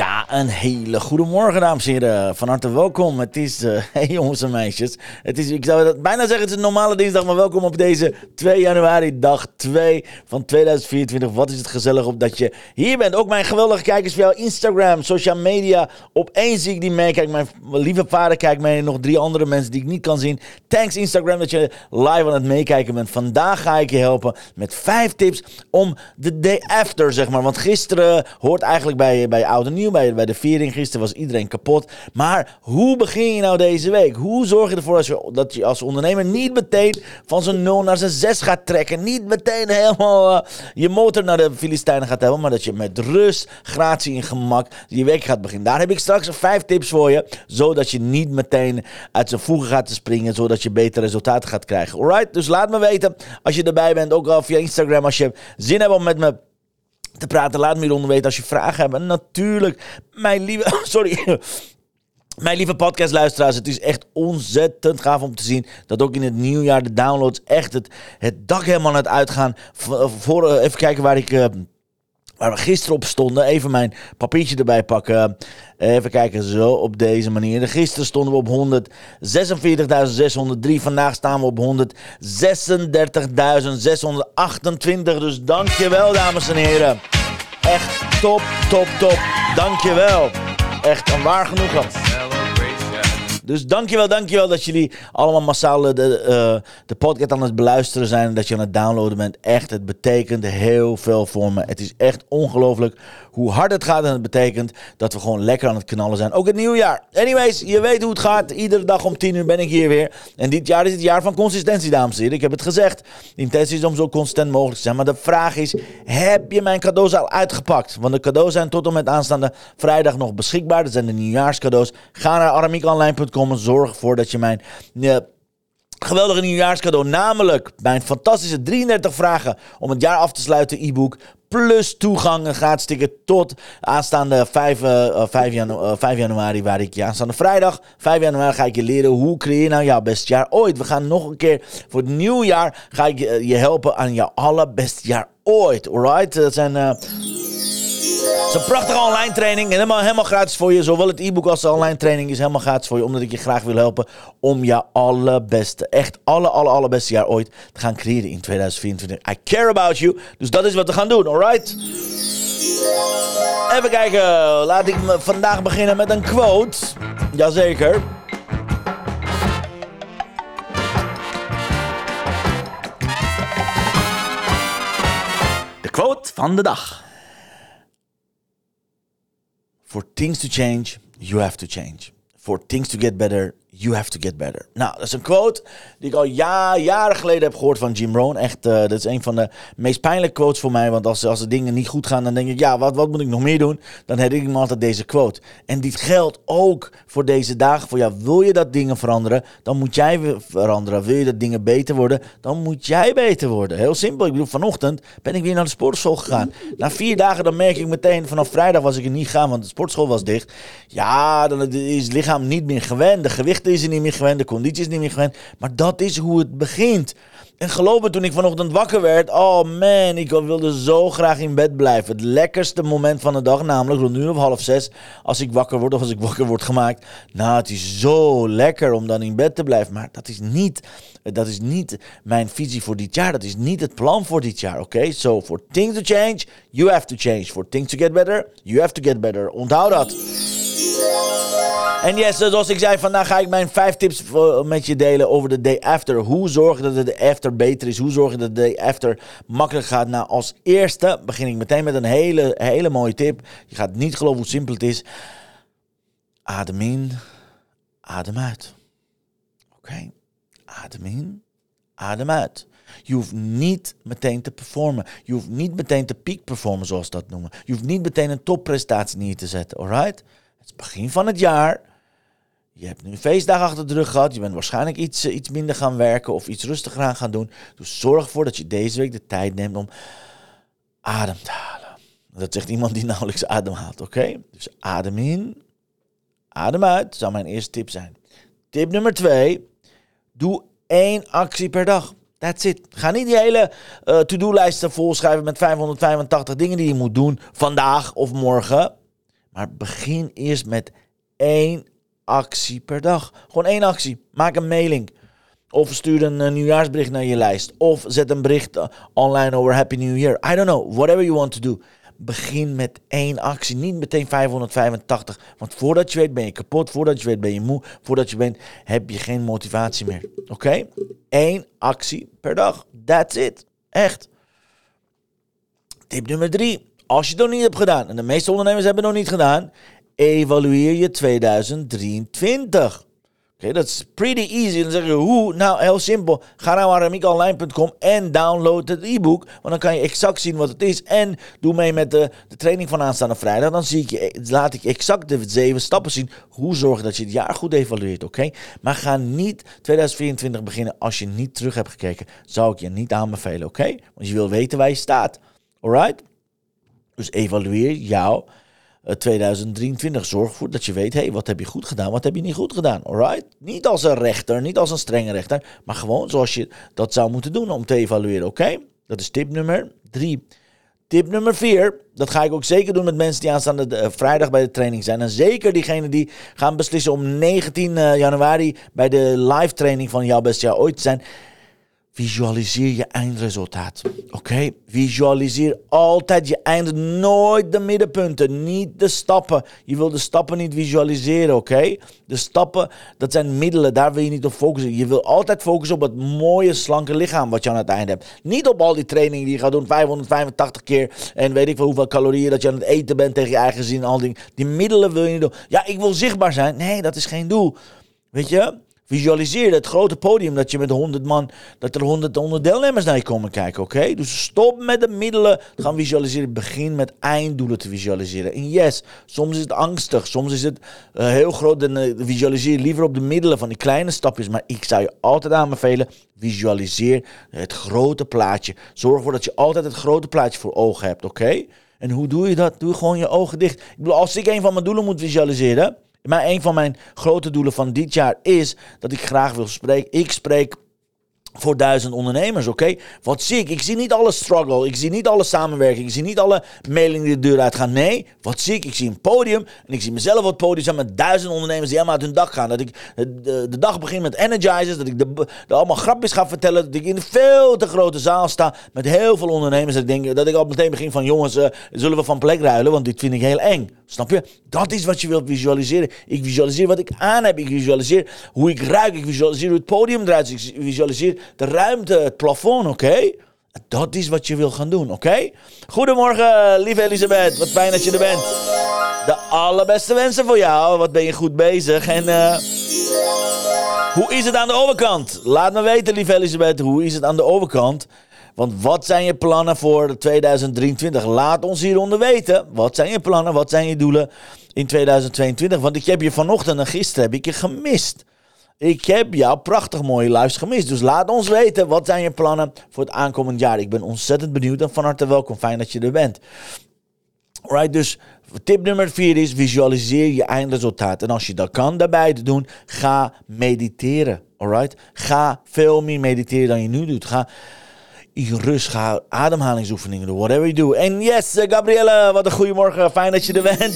Ja, een hele goede morgen, dames en heren. Van harte welkom. Het is, eh hey jongens en meisjes. Het is, ik zou dat bijna zeggen, het is een normale dinsdag, maar welkom op deze 2 januari, dag 2 van 2024. Wat is het gezellig op dat je hier bent. Ook mijn geweldige kijkers via Instagram, social media. Op één zie ik die meekijken. Mijn lieve vader kijkt mee en nog drie andere mensen die ik niet kan zien. Thanks Instagram dat je live aan het meekijken bent. Vandaag ga ik je helpen met vijf tips om de day after, zeg maar. Want gisteren hoort eigenlijk bij, bij Oud en Nieuw, bij, bij de viering. Gisteren was iedereen kapot. Maar hoe begin je nou deze week? Hoe zorg je ervoor dat je als ondernemer niet meteen van zijn 0 naar zijn 6 gaat trekken? Niet meteen helemaal eh, je motor naar de Filistijnen gaat hebben. Maar dat je met rust, gratie en gemak je week gaat beginnen. Daar heb ik straks vijf tips voor je. Zodat je niet meteen uit zijn voegen gaat te springen. Zodat je betere resultaten gaat krijgen. Alright? Dus laat me weten als je erbij bent. Ook al via Instagram als je zin hebt om met me te praten. Laat me hieronder weten als je vragen hebt. En natuurlijk, mijn lieve... Sorry. Mijn lieve podcastluisteraars, het is echt ontzettend gaaf om te zien dat ook in het nieuwjaar de downloads echt het, het dak helemaal het uitgaan. V- Voor, eh, even kijken waar ik... Waar we gisteren op stonden, even mijn papiertje erbij pakken. Even kijken, zo op deze manier. Gisteren stonden we op 146.603. Vandaag staan we op 136.628. Dus dankjewel, dames en heren. Echt top, top, top. Dankjewel. Echt een waar genoegen. Dus dankjewel, dankjewel dat jullie allemaal massaal de, eh, de podcast aan het beluisteren zijn. En dat je aan het downloaden bent. Echt, het betekent heel veel voor me. Het is echt ongelooflijk hoe hard het gaat. En het betekent dat we gewoon lekker aan het knallen zijn. Ook het nieuwjaar. Anyways, je weet hoe het gaat. Iedere dag om 10 uur ben ik hier weer. En dit jaar is het jaar van consistentie, dames en heren. Ik heb het gezegd. De intentie is om zo consistent mogelijk te zijn. Maar de vraag is, heb je mijn cadeaus al uitgepakt? Want de cadeaus zijn tot en met aanstaande vrijdag nog beschikbaar. Dat zijn de nieuwjaarscadeaus. Ga naar aramiekonline.com en zorg ervoor dat je mijn... eh, geweldige nieuwjaarscadeau. Namelijk mijn fantastische 33 vragen om het jaar af te sluiten e-book. Plus toegang, gratis ticket tot aanstaande 5, eh, eh, 5, janu- eh, 5 januari. Waar ik je aanstaande vrijdag, 5 januari, ga ik je leren hoe creëer je nou jouw beste jaar ooit. We gaan nog een keer voor het nieuwjaar ga ik je, je helpen aan jouw allerbeste jaar ooit. Alright? Dat zijn... het is een prachtige online training. En helemaal, helemaal gratis voor je. Zowel het e-book als de online training is helemaal gratis voor je. Omdat ik je graag wil helpen om je allerbeste, echt alle, alle, allerbeste jaar ooit te gaan creëren in 2024. I care about you. Dus dat is wat we gaan doen, alright? Even kijken. Laat ik vandaag beginnen met een quote. Jazeker. De quote van de dag. For things to change, you have to change. For things to get better, you have to get better. Nou, dat is een quote die ik al ja, jaren geleden heb gehoord van Jim Rohn. Echt, eh, dat is een van de meest pijnlijke quotes voor mij. Want als, als de dingen niet goed gaan, dan denk ik, ja, wat, wat moet ik nog meer doen? Dan herinner ik me altijd deze quote. En dit geldt ook voor deze dagen. Voor jou, wil je dat dingen veranderen, dan moet jij veranderen. Wil je dat dingen beter worden, dan moet jij beter worden. Heel simpel. Ik bedoel, vanochtend ben ik weer naar de sportschool gegaan. Na vier dagen, dan merk ik meteen, vanaf vrijdag was ik er niet gaan, want de sportschool was dicht. Ja, dan is het lichaam niet meer gewend. De gewicht is er niet meer gewend, de conditie is niet meer gewend. Maar dat is hoe het begint. En geloof me, toen ik vanochtend wakker werd, oh man, ik wilde zo graag in bed blijven. Het lekkerste moment van de dag, namelijk rond nu of half zes, als ik wakker word of als ik wakker word gemaakt. Nou, het is zo lekker om dan in bed te blijven. Maar dat is niet, dat is niet mijn visie voor dit jaar. Dat is niet het plan voor dit jaar, oké? So, for things to change, you have to change. For things to get better, you have to get better. Onthoud dat. En yes, zoals ik zei, vandaag ga ik mijn vijf tips voor- met je delen over de day after. Hoe zorg je dat de day after beter is? Hoe zorg je dat de day after makkelijk gaat? Nou, als eerste begin ik meteen met een hele, hele mooie tip. Je gaat niet geloven hoe simpel het is. Adem in, adem uit. Oké, adem in, adem uit. Je hoeft niet meteen te performen. Je hoeft niet meteen te peak performen, zoals dat noemen. Je hoeft niet meteen een topprestatie neer te zetten, alright? Het is begin van het jaar. Je hebt nu een feestdag achter de rug gehad. Je bent waarschijnlijk iets, eh, iets minder gaan werken of iets rustiger aan gaan doen. Dus zorg ervoor dat je deze week de tijd neemt om adem te halen. Dat zegt iemand die nauwelijks adem haalt, oké? Dus adem in, adem uit, zou mijn eerste tip zijn. Tip nummer twee, doe één actie per dag. That's it. Ga niet die hele uh, to-do-lijsten volschrijven met 585 dingen die je moet doen vandaag of morgen. Maar begin eerst met één actie per dag. Gewoon één actie. Maak een mailing. Of stuur een uh, nieuwjaarsbericht naar je lijst. Of zet een bericht uh, online over Happy New Year. I don't know. Whatever you want to do. Begin met één actie. Niet meteen 585. Want voordat je weet ben je kapot. Voordat je weet ben je moe. Voordat je weet heb je geen motivatie meer. Oké? Eén actie per dag. That's it. Echt. Tip nummer drie. Als je het nog niet hebt gedaan. En de meeste ondernemers hebben het nog niet gedaan. Evalueer je 2023. Oké, dat is pretty easy. Dan zeg je hoe? Nou, heel simpel. Ga naar aramiekonline.com en download het e-book. Want dan kan je exact zien wat het is. En doe mee met de, de training van aanstaande vrijdag. Dan zie ik je, laat ik exact de zeven stappen zien. Hoe zorgen dat je het jaar goed evalueert, oké? Maar ga niet 2024 beginnen als je niet terug hebt gekeken. Zou ik je niet aanbevelen, oké? Want je wil weten waar je staat. Alright? Dus evalueer jouw 2023. Zorg ervoor dat je weet, hey, wat heb je goed gedaan, wat heb je niet goed gedaan, alright? Niet als een rechter, niet als een strenge rechter, maar gewoon zoals je dat zou moeten doen om te evalueren, oké? Dat is tip nummer drie. Tip nummer vier, dat ga ik ook zeker doen met mensen die aanstaande uh, vrijdag bij de training zijn. En zeker diegenen die gaan beslissen om 19 uh, januari bij de live training van Jouw Best Jaar Ooit te zijn Visualiseer je eindresultaat. Oké? Visualiseer altijd je eind. Nooit de middenpunten. Niet de stappen. Je wil de stappen niet visualiseren. Oké? De stappen, dat zijn middelen. Daar wil je niet op focussen. Je wil altijd focussen op het mooie, slanke lichaam wat je aan het eind hebt. Niet op al die trainingen die je gaat doen. 585 keer. En weet ik veel hoeveel calorieën dat je aan het eten bent tegen je eigen zin. Al die, die middelen wil je niet doen. Ja, ik wil zichtbaar zijn. Nee, dat is geen doel. Weet je? Visualiseer het grote podium dat je met 100 man, dat er 100, 100 deelnemers naar je komen kijken, oké? Dus stop met de middelen gaan visualiseren. Begin met einddoelen te visualiseren. En yes, soms is het angstig, soms is het uh, heel groot. En uh, visualiseer liever op de middelen van die kleine stapjes. Maar ik zou je altijd aanbevelen, visualiseer het grote plaatje. Zorg ervoor dat je altijd het grote plaatje voor ogen hebt, oké? En hoe doe je dat? Doe gewoon je ogen dicht. Ik bedoel, als ik een van mijn doelen moet visualiseren maar een van mijn grote doelen van dit jaar is dat ik graag wil spreken. Ik spreek voor duizend ondernemers, oké? Wat zie ik? Ik zie niet alle struggle, ik zie niet alle samenwerking, ik zie niet alle mailingen die de deur uitgaan. Nee, wat zie ik? Ik zie een podium en ik zie mezelf op het podium staan met duizend ondernemers die helemaal uit hun dag gaan. Dat ik de, de dag begin met energizers, dat ik de, allemaal grapjes ga vertellen, dat ik in een veel te grote zaal sta met heel veel ondernemers. Dat ik, denk, dat ik al meteen begin van, jongens, uh, zullen we van plek ruilen, want dit vind ik heel eng. Snap je? Dat is wat je wilt visualiseren. Ik visualiseer wat ik aan heb, ik visualiseer hoe ik ruik, ik visualiseer hoe het podium eruit ik visualiseer de ruimte, het plafond, oké? Dat is wat je wil gaan doen, oké? Goedemorgen, lieve Elisabeth. Wat fijn dat je er bent. De allerbeste wensen voor jou. Wat ben je goed bezig. En uh, hoe is het aan de overkant? Laat me weten, lieve Elisabeth. Hoe is het aan de overkant? Want wat zijn je plannen voor 2023? Laat ons hieronder weten. Wat zijn je plannen? Wat zijn je doelen in 2022? Want ik heb je vanochtend en gisteren heb ik je gemist. Ik heb jouw prachtig mooie lives gemist. Dus laat ons weten, wat zijn je plannen voor het aankomend jaar? Ik ben ontzettend benieuwd en van harte welkom. Fijn dat je er bent. Alright, dus tip nummer vier is visualiseer je eindresultaat. En als je dat kan daarbij te doen, ga mediteren. Alright? Ga veel meer mediteren dan je nu doet. Ga rust, ga ademhalingsoefeningen doen. Whatever you do. En yes, Gabrielle, wat een goede morgen. Fijn dat je er bent.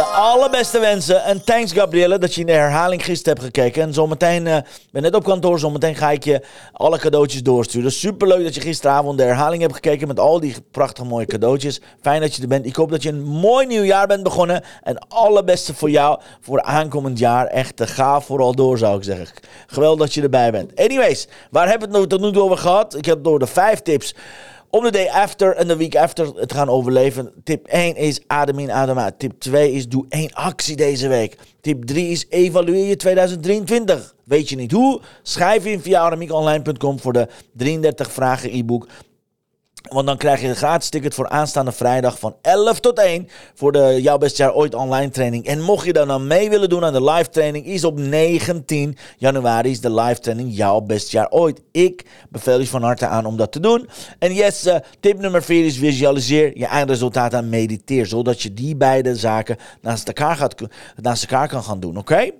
De allerbeste wensen. En thanks Gabrielle dat je in de herhaling gisteren hebt gekeken. En zometeen, uh, ben net op kantoor, zometeen ga ik je alle cadeautjes doorsturen. Super leuk dat je gisteravond de herhaling hebt gekeken met al die prachtige mooie cadeautjes. Fijn dat je er bent. Ik hoop dat je een mooi nieuw jaar bent begonnen. En allerbeste voor jou voor aankomend jaar. Echt, uh, ga vooral door zou ik zeggen. Geweldig dat je erbij bent. Anyways, waar hebben we het nog tot nu toe over gehad? Ik heb door de vijf tips om de day after en de week after te gaan overleven. Tip 1 is adem in, adem uit. Tip 2 is doe één actie deze week. Tip 3 is evalueer je 2023. Weet je niet hoe? Schrijf in via aramiekonline.com voor de 33 vragen e-book. Want dan krijg je een gratis ticket voor aanstaande vrijdag van 11 tot 1 voor de Jouw Best Jaar Ooit online training. En mocht je dan nou mee willen doen aan de live training, is op 19 januari is de live training Jouw Best Jaar Ooit. Ik beveel je van harte aan om dat te doen. En yes, uh, tip nummer 4 is visualiseer je eindresultaat aan mediteer, zodat je die beide zaken naast elkaar, gaat, naast elkaar kan gaan doen, oké?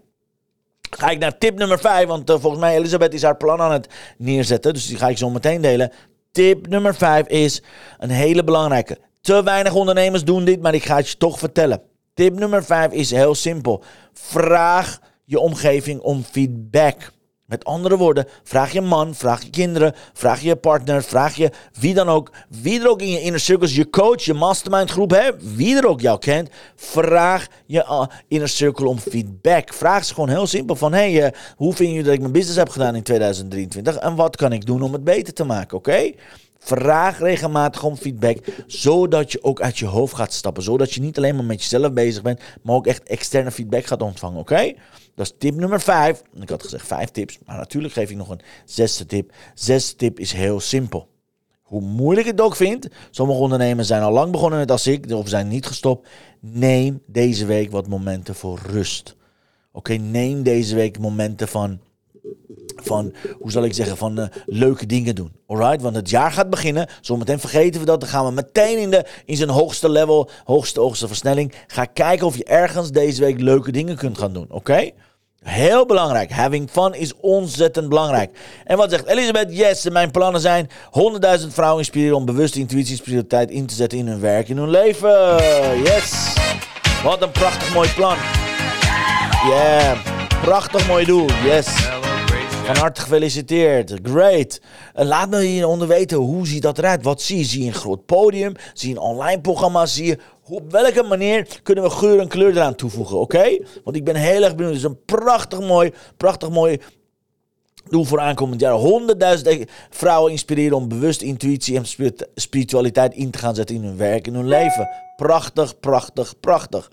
Ga ik naar tip nummer 5, want uh, volgens mij Elisabeth is haar plan aan het neerzetten. Dus die ga ik zo meteen delen. Tip nummer 5 is een hele belangrijke. Te weinig ondernemers doen dit, maar ik ga het je toch vertellen. Tip nummer 5 is heel simpel. Vraag je omgeving om feedback. Met andere woorden, vraag je man, vraag je kinderen, vraag je partner, vraag je wie dan ook, wie er ook in je inner circles, je coach, je mastermind groep, wie er ook jou kent, vraag je uh, inner circle om feedback. Vraag ze gewoon heel simpel van, hey, uh, hoe vind je dat ik mijn business heb gedaan in 2023 en wat kan ik doen om het beter te maken, oké? Vraag regelmatig om feedback, zodat je ook uit je hoofd gaat stappen. Zodat je niet alleen maar met jezelf bezig bent, maar ook echt externe feedback gaat ontvangen, oké? Dat is tip nummer 5. Ik had gezegd 5 tips, maar natuurlijk geef ik nog een zesde tip. Zesde tip is heel simpel. Hoe moeilijk het ook vind, sommige ondernemers zijn al lang begonnen net als ik, of zijn niet gestopt. Neem deze week wat momenten voor rust. Oké, neem deze week momenten van van, hoe zal ik zeggen, van uh, leuke dingen doen. Alright? Want het jaar gaat beginnen. Zometeen vergeten we dat. Dan gaan we meteen in, de, in zijn hoogste level, hoogste, hoogste versnelling. Ga kijken of je ergens deze week leuke dingen kunt gaan doen. Oké? Heel belangrijk. Having fun is ontzettend belangrijk. En wat zegt Elisabeth? Yes, mijn plannen zijn 100.000 vrouwen inspireren om bewuste intuïtie en spiritualiteit in te zetten in hun werk, in hun leven. Yes. Wat een prachtig mooi plan. Yeah. Prachtig mooi doel. Yes. Van harte gefeliciteerd. Great. En laat me hieronder weten, hoe ziet dat eruit? Wat zie je? Zie je een groot podium? Zie je een online programma? Zie je op welke manier kunnen we geur en kleur eraan toevoegen, oké? Want ik ben heel erg benieuwd. Het is een prachtig mooi, prachtig mooi doel voor aankomend jaar. Honderdduizend vrouwen inspireren om bewust intuïtie en spiritualiteit in te gaan zetten in hun werk, in hun leven. Prachtig, prachtig, prachtig.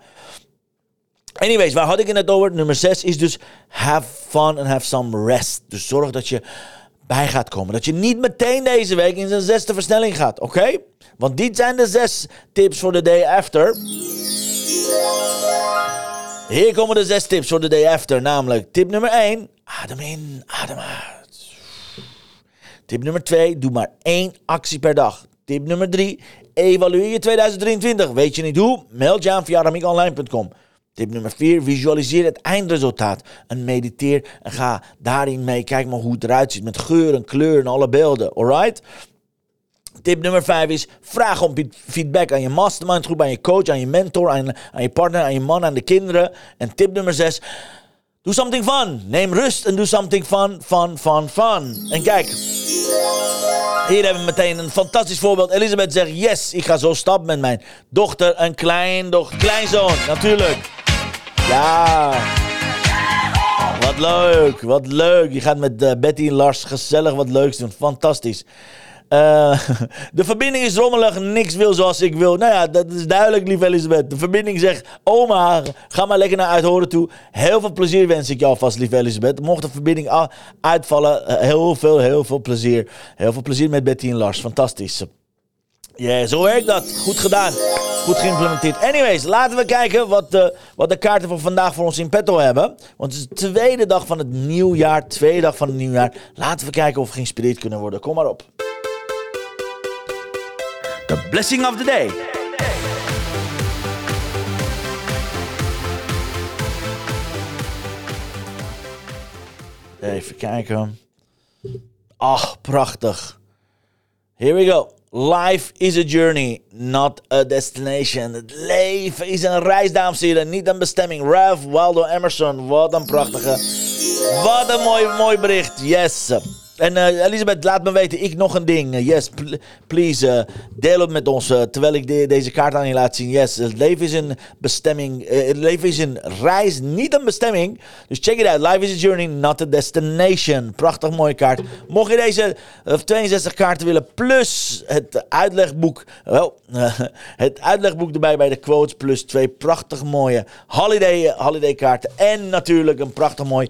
Anyways, waar had ik het over? Nummer 6 is dus have fun and have some rest. Dus zorg dat je bij gaat komen. Dat je niet meteen deze week in zijn zesde versnelling gaat, oké? Want dit zijn de zes tips voor de day after. Hier komen de zes tips voor de day after. Namelijk tip nummer 1, adem in, adem uit. Tip nummer 2, doe maar één actie per dag. Tip nummer 3, evalueer je 2023. Weet je niet hoe? Meld je aan via ramiekonline.com. Tip nummer 4, visualiseer het eindresultaat. En mediteer en ga daarin mee. Kijk maar hoe het eruit ziet met geur en kleur en alle beelden. Alright? Tip nummer 5 is: vraag om feedback aan je mastermind groep, aan je coach, aan je mentor, aan, aan je partner, aan je man, aan de kinderen. En tip nummer 6: doe something fun. Neem rust en doe something fun, fun, fun, fun. En kijk, hier hebben we meteen een fantastisch voorbeeld. Elisabeth zegt: Yes, ik ga zo stappen met mijn dochter en kleindochter, kleinzoon, natuurlijk. Ja. Wat leuk, wat leuk. Je gaat met uh, Betty en Lars gezellig wat leuks doen. Fantastisch. Uh, de verbinding is rommelig, niks wil zoals ik wil. Nou ja, dat is duidelijk, lieve Elisabeth. De verbinding zegt, oma, ga maar lekker naar Uithoren toe. Heel veel plezier wens ik jou vast, lieve Elisabeth. Mocht de verbinding uitvallen, eh, heel veel, heel veel plezier. Heel veel plezier met Betty en Lars. Fantastisch. Ja, zo werkt dat. Goed gedaan. Goed geïmplementeerd. Anyways, laten we kijken wat de, wat de kaarten van vandaag voor ons in petto hebben. Want het is de tweede dag van het nieuwjaar. Tweede dag van het nieuwjaar. Laten we kijken of we geïnspireerd kunnen worden. Kom maar op. The blessing of the day. Even kijken. Ach, prachtig. Here we go. Life is a journey, not a destination. Het leven is een reis, dames en heren, niet een bestemming. Ralph Waldo Emerson, wat een prachtige, wat een mooi, mooi bericht. Yes. En eh, Elisabeth, laat me weten. Ik nog een ding. Eh, yes, pl- please. eh, deel het met ons. terwijl ik de- deze kaart aan je laat zien. Yes, het leven is een bestemming. het leven is een reis, niet een bestemming. Dus check it out. Life is a journey, not a destination. Prachtig mooie kaart. Mocht je deze eh, 62 kaarten willen, plus het uitlegboek. Wel, het uitlegboek erbij bij de quotes. Plus twee prachtig mooie holiday, holiday kaarten. En natuurlijk een prachtig mooi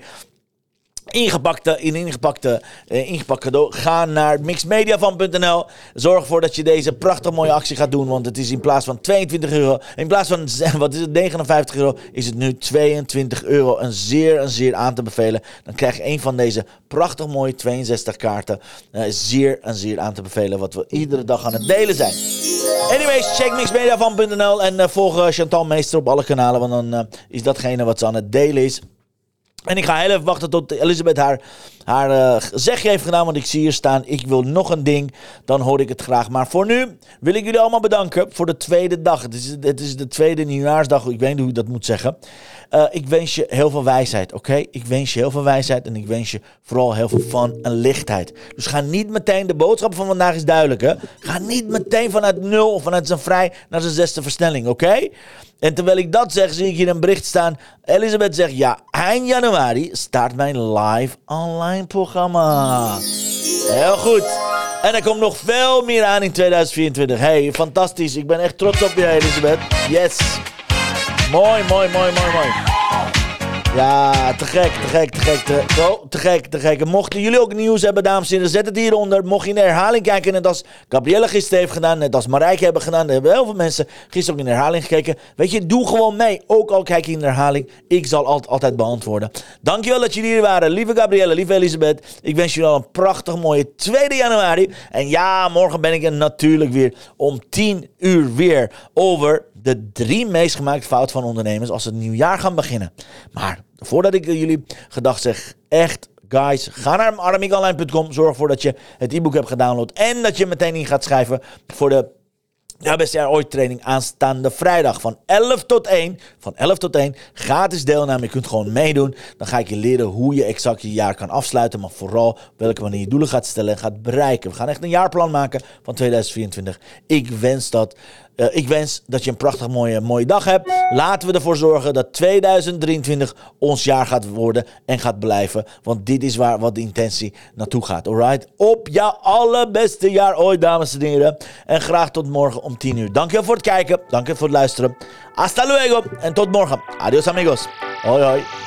ingepakte, in ingepakte, eh, ingepakt cadeau. Ga naar mixmediafan.nl. Zorg ervoor dat je deze prachtig mooie actie gaat doen. Want het is in plaats van 22 euro, in plaats van wat is het, 59 euro, is het nu 22 euro. Een zeer, een zeer aan te bevelen. Dan krijg je een van deze prachtig mooie 62 kaarten. Eh, zeer, een zeer aan te bevelen. Wat we iedere dag aan het delen zijn. Anyways, check mixmediafan.nl en eh, volg eh, Chantal Meester op alle kanalen. Want dan eh, is datgene wat ze aan het delen is. En ik ga heel even wachten tot Elisabeth haar, haar eh, zegje heeft gedaan. Want ik zie hier staan, ik wil nog een ding. Dan hoor ik het graag. Maar voor nu wil ik jullie allemaal bedanken voor de tweede dag. Het is, het is de tweede nieuwjaarsdag. Ik weet niet hoe ik dat moet zeggen. Eh, ik wens je heel veel wijsheid, oké? Ik wens je heel veel wijsheid. En ik wens je vooral heel veel fun en lichtheid. Dus ga niet meteen, de boodschap van vandaag is duidelijk, hè? Ga niet meteen vanuit nul of vanuit zijn vrij naar zijn zesde versnelling, oké? En terwijl ik dat zeg, zie ik hier een bericht staan. Elisabeth zegt, ja, eind januari start mijn live online programma. Heel goed. En er komt nog veel meer aan in 2024. Hey, fantastisch. Ik ben echt trots op je, Elisabeth. Yes. Mooi, mooi, mooi, mooi, mooi. Ja, te gek, te gek, te gek, te, te gek, te gek. En mochten jullie ook nieuws hebben, dames en heren, zet het hieronder. Mocht je in de herhaling kijken, net als Gabrielle gisteren heeft gedaan, net als Marijke hebben gedaan, er hebben heel veel mensen gisteren ook in de herhaling gekeken. Weet je, doe gewoon mee. Ook al kijk in de herhaling, ik zal altijd, altijd beantwoorden. Dankjewel dat jullie hier waren, lieve Gabrielle, lieve Elisabeth. Ik wens jullie al een prachtig mooie 2 januari. En ja, morgen ben ik er natuurlijk weer om 10 uur weer over de drie meest gemaakte fouten van ondernemers als ze het nieuwjaar gaan beginnen. Maar voordat ik jullie gedacht zeg, echt guys, ga naar aramigonline.com. Zorg ervoor dat je het e-book hebt gedownload en dat je meteen in gaat schrijven voor de beste jaar ooit training aanstaande vrijdag van 11 tot 1. Van 11 tot 1. Gratis deelname. Je kunt gewoon meedoen. Dan ga ik je leren hoe je exact je jaar kan afsluiten. Maar vooral welke manier je doelen gaat stellen en gaat bereiken. We gaan echt een jaarplan maken van 2024. Ik wens dat. Eh, ik wens dat je een prachtig mooie, mooie dag hebt. Laten we ervoor zorgen dat 2023 ons jaar gaat worden en gaat blijven. Want dit is waar wat de intentie naartoe gaat. Alright? Op jouw allerbeste jaar ooit, dames en heren. En graag tot morgen om 10 uur. Dankjewel voor het kijken. Dankjewel voor het luisteren. Hasta luego. En tot morgen. Adios amigos. Hoi hoi.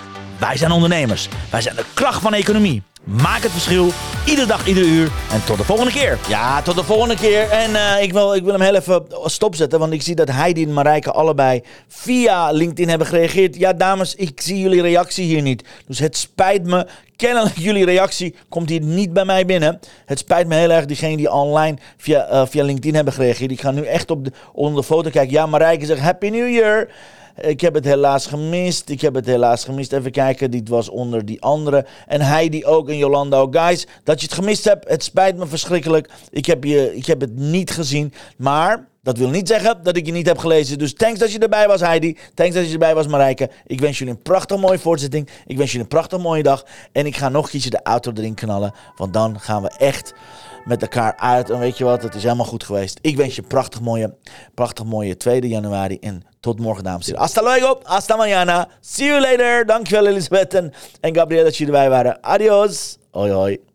wij zijn ondernemers. Wij zijn de kracht van economie. Maak het verschil. Iedere dag, iedere uur. En tot de volgende keer. Ja, tot de volgende keer. En eh, ik, wil, ik wil hem heel even stopzetten. Want ik zie dat Heidi en Marijke allebei via LinkedIn hebben gereageerd. Ja, dames, ik zie jullie reactie hier niet. Dus het spijt me. Kennelijk jullie reactie komt hier niet bij mij binnen. Het spijt me heel erg, diegenen die online via, eh, via LinkedIn hebben gereageerd. Ik ga nu echt op de, onder de foto kijken. Ja, Marijke zegt Happy New Year. Ik heb het helaas gemist. Ik heb het helaas gemist. Even kijken, dit was onder die andere. En Heidi ook en Jolanda ook. Guys, dat je het gemist hebt, het spijt me verschrikkelijk. Ik heb, je, ik heb het niet gezien. Maar dat wil niet zeggen dat ik je niet heb gelezen. Dus thanks dat je erbij was, Heidi. Thanks dat je erbij was, Marijke. Ik wens jullie een prachtig mooie voortzetting. Ik wens jullie een prachtig mooie dag. En ik ga nog keertje de auto erin knallen. Want dan gaan we echt met elkaar uit. En weet je wat, het is helemaal goed geweest. Ik wens je een prachtig mooie, prachtig mooie 2 januari. En tot morgen, dames en heren. Hasta luego, hasta mañana. See you later. Dankjewel, Elisabeth en, en Gabriel dat jullie erbij waren. Adios. Hoi, hoi.